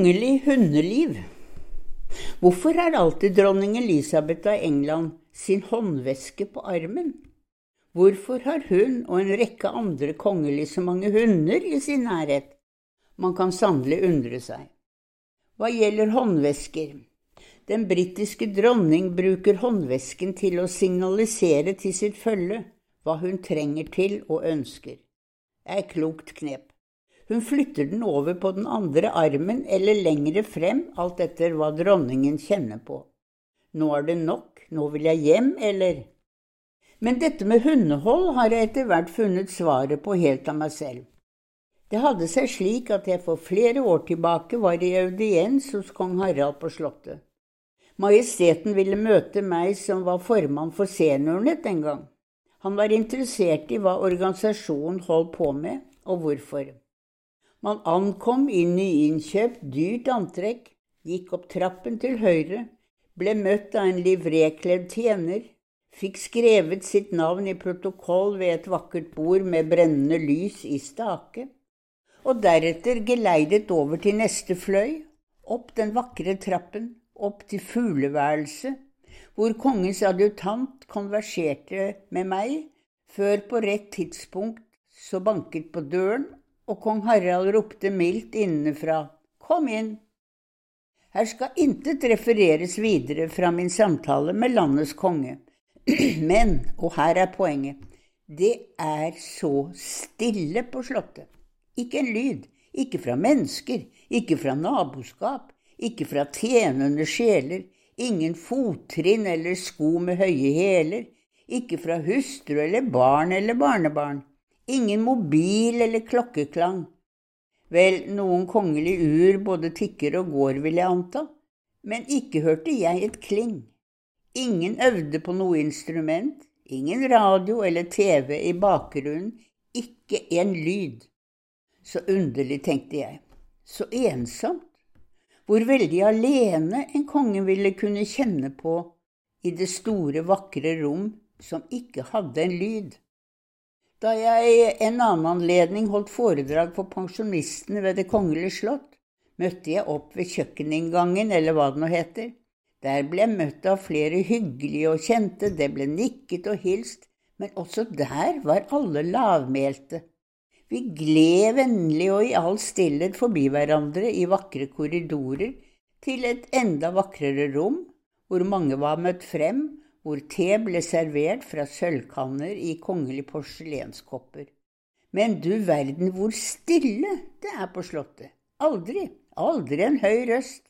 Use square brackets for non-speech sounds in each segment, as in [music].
Kongelig hundeliv. Hvorfor har alltid dronning Elisabeth av England sin håndveske på armen? Hvorfor har hun og en rekke andre kongelige så mange hunder i sin nærhet? Man kan sannelig undre seg. Hva gjelder håndvesker? Den britiske dronning bruker håndvesken til å signalisere til sitt følge hva hun trenger til og ønsker. Det er et klokt knep. Hun flytter den over på den andre armen eller lengre frem, alt etter hva dronningen kjenner på. Nå er det nok, nå vil jeg hjem, eller… Men dette med hundehold har jeg etter hvert funnet svaret på helt av meg selv. Det hadde seg slik at jeg for flere år tilbake var i audiens hos kong Harald på Slottet. Majesteten ville møte meg som var formann for Seniornett den gang. Han var interessert i hva organisasjonen holdt på med, og hvorfor. Man ankom inn i innkjøpt, dyrt antrekk, gikk opp trappen til høyre, ble møtt av en livrekledd tjener, fikk skrevet sitt navn i protokoll ved et vakkert bord med brennende lys i stake, og deretter geleidet over til neste fløy, opp den vakre trappen, opp til fugleværelset, hvor kongens adjutant konverserte med meg, før på rett tidspunkt så banket på døren og kong Harald ropte mildt innenfra, Kom inn! Her skal intet refereres videre fra min samtale med landets konge. [clears throat] Men, og her er poenget, det er så stille på Slottet. Ikke en lyd. Ikke fra mennesker, ikke fra naboskap, ikke fra tjenende sjeler. Ingen fottrinn eller sko med høye hæler. Ikke fra hustru eller barn eller barnebarn. Ingen mobil eller klokkeklang. Vel, noen kongelig ur både tikker og går, vil jeg anta, men ikke hørte jeg et kling. Ingen øvde på noe instrument, ingen radio eller TV i bakgrunnen, ikke en lyd. Så underlig, tenkte jeg, så ensomt. Hvor veldig alene en konge ville kunne kjenne på i det store, vakre rom som ikke hadde en lyd. Da jeg en annen anledning holdt foredrag for pensjonistene ved Det kongelige slott, møtte jeg opp ved kjøkkeninngangen, eller hva det nå heter. Der ble jeg møtt av flere hyggelige og kjente, det ble nikket og hilst, men også der var alle lavmælte. Vi gled vennlig og i all stillhet forbi hverandre i vakre korridorer til et enda vakrere rom, hvor mange var møtt frem, hvor te ble servert fra sølvkanner i kongelige porselenskopper. Men du verden hvor stille det er på Slottet. Aldri, aldri en høy røst.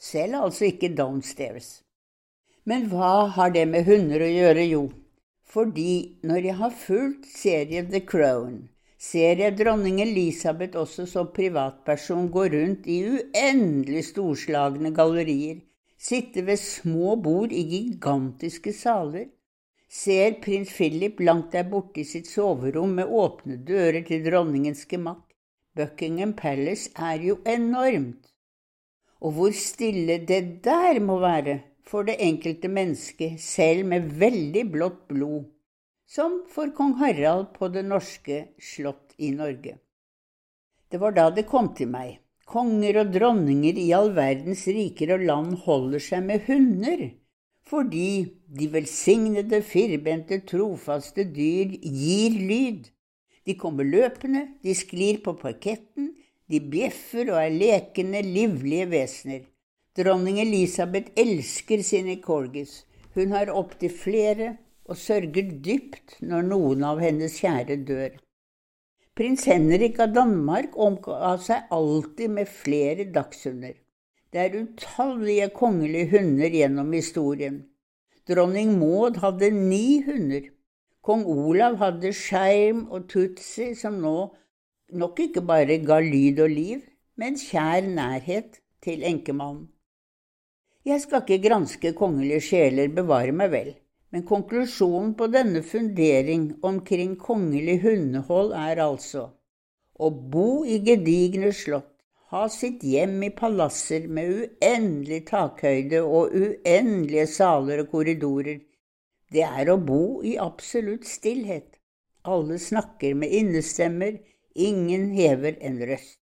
Selv altså ikke downstairs. Men hva har det med hunder å gjøre, jo? Fordi når jeg har fulgt serien The Crown, ser jeg dronning Elisabeth også som privatperson gå rundt i uendelig storslagne gallerier sitte ved små bord i gigantiske saler, ser prins Philip langt der borte i sitt soverom med åpne dører til dronningens gemakk. Buckingham Palace er jo enormt. Og hvor stille det der må være for det enkelte mennesket, selv med veldig blått blod, som for kong Harald på det norske slott i Norge. Det var da det kom til meg Konger og dronninger i all verdens riker og land holder seg med hunder, fordi de velsignede, firbente, trofaste dyr gir lyd. De kommer løpende, de sklir på parketten, de bjeffer og er lekende, livlige vesener. Dronning Elisabeth elsker sine corgis. Hun har opptil flere og sørger dypt når noen av hennes kjære dør. Prins Henrik av Danmark omga seg alltid med flere dagshunder. Det er utallige kongelige hunder gjennom historien. Dronning Maud hadde ni hunder. Kong Olav hadde Skjerm og Tutsi, som nå nok ikke bare ga lyd og liv, men kjær nærhet til enkemannen. Jeg skal ikke granske kongelige sjeler, bevare meg vel. Men konklusjonen på denne fundering omkring kongelig hundehold er altså å bo i gedigne slott, ha sitt hjem i palasser med uendelig takhøyde og uendelige saler og korridorer, det er å bo i absolutt stillhet. Alle snakker med innestemmer, ingen hever en røst.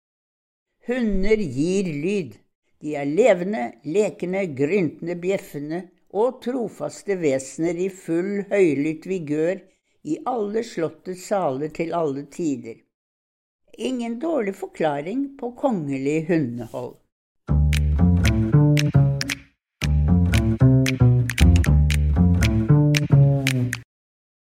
Hunder gir lyd. De er levende, lekende, gryntende, bjeffende og trofaste vesener i full høylytt vigør i alle slottets saler til alle tider. Ingen dårlig forklaring på kongelig hundehold.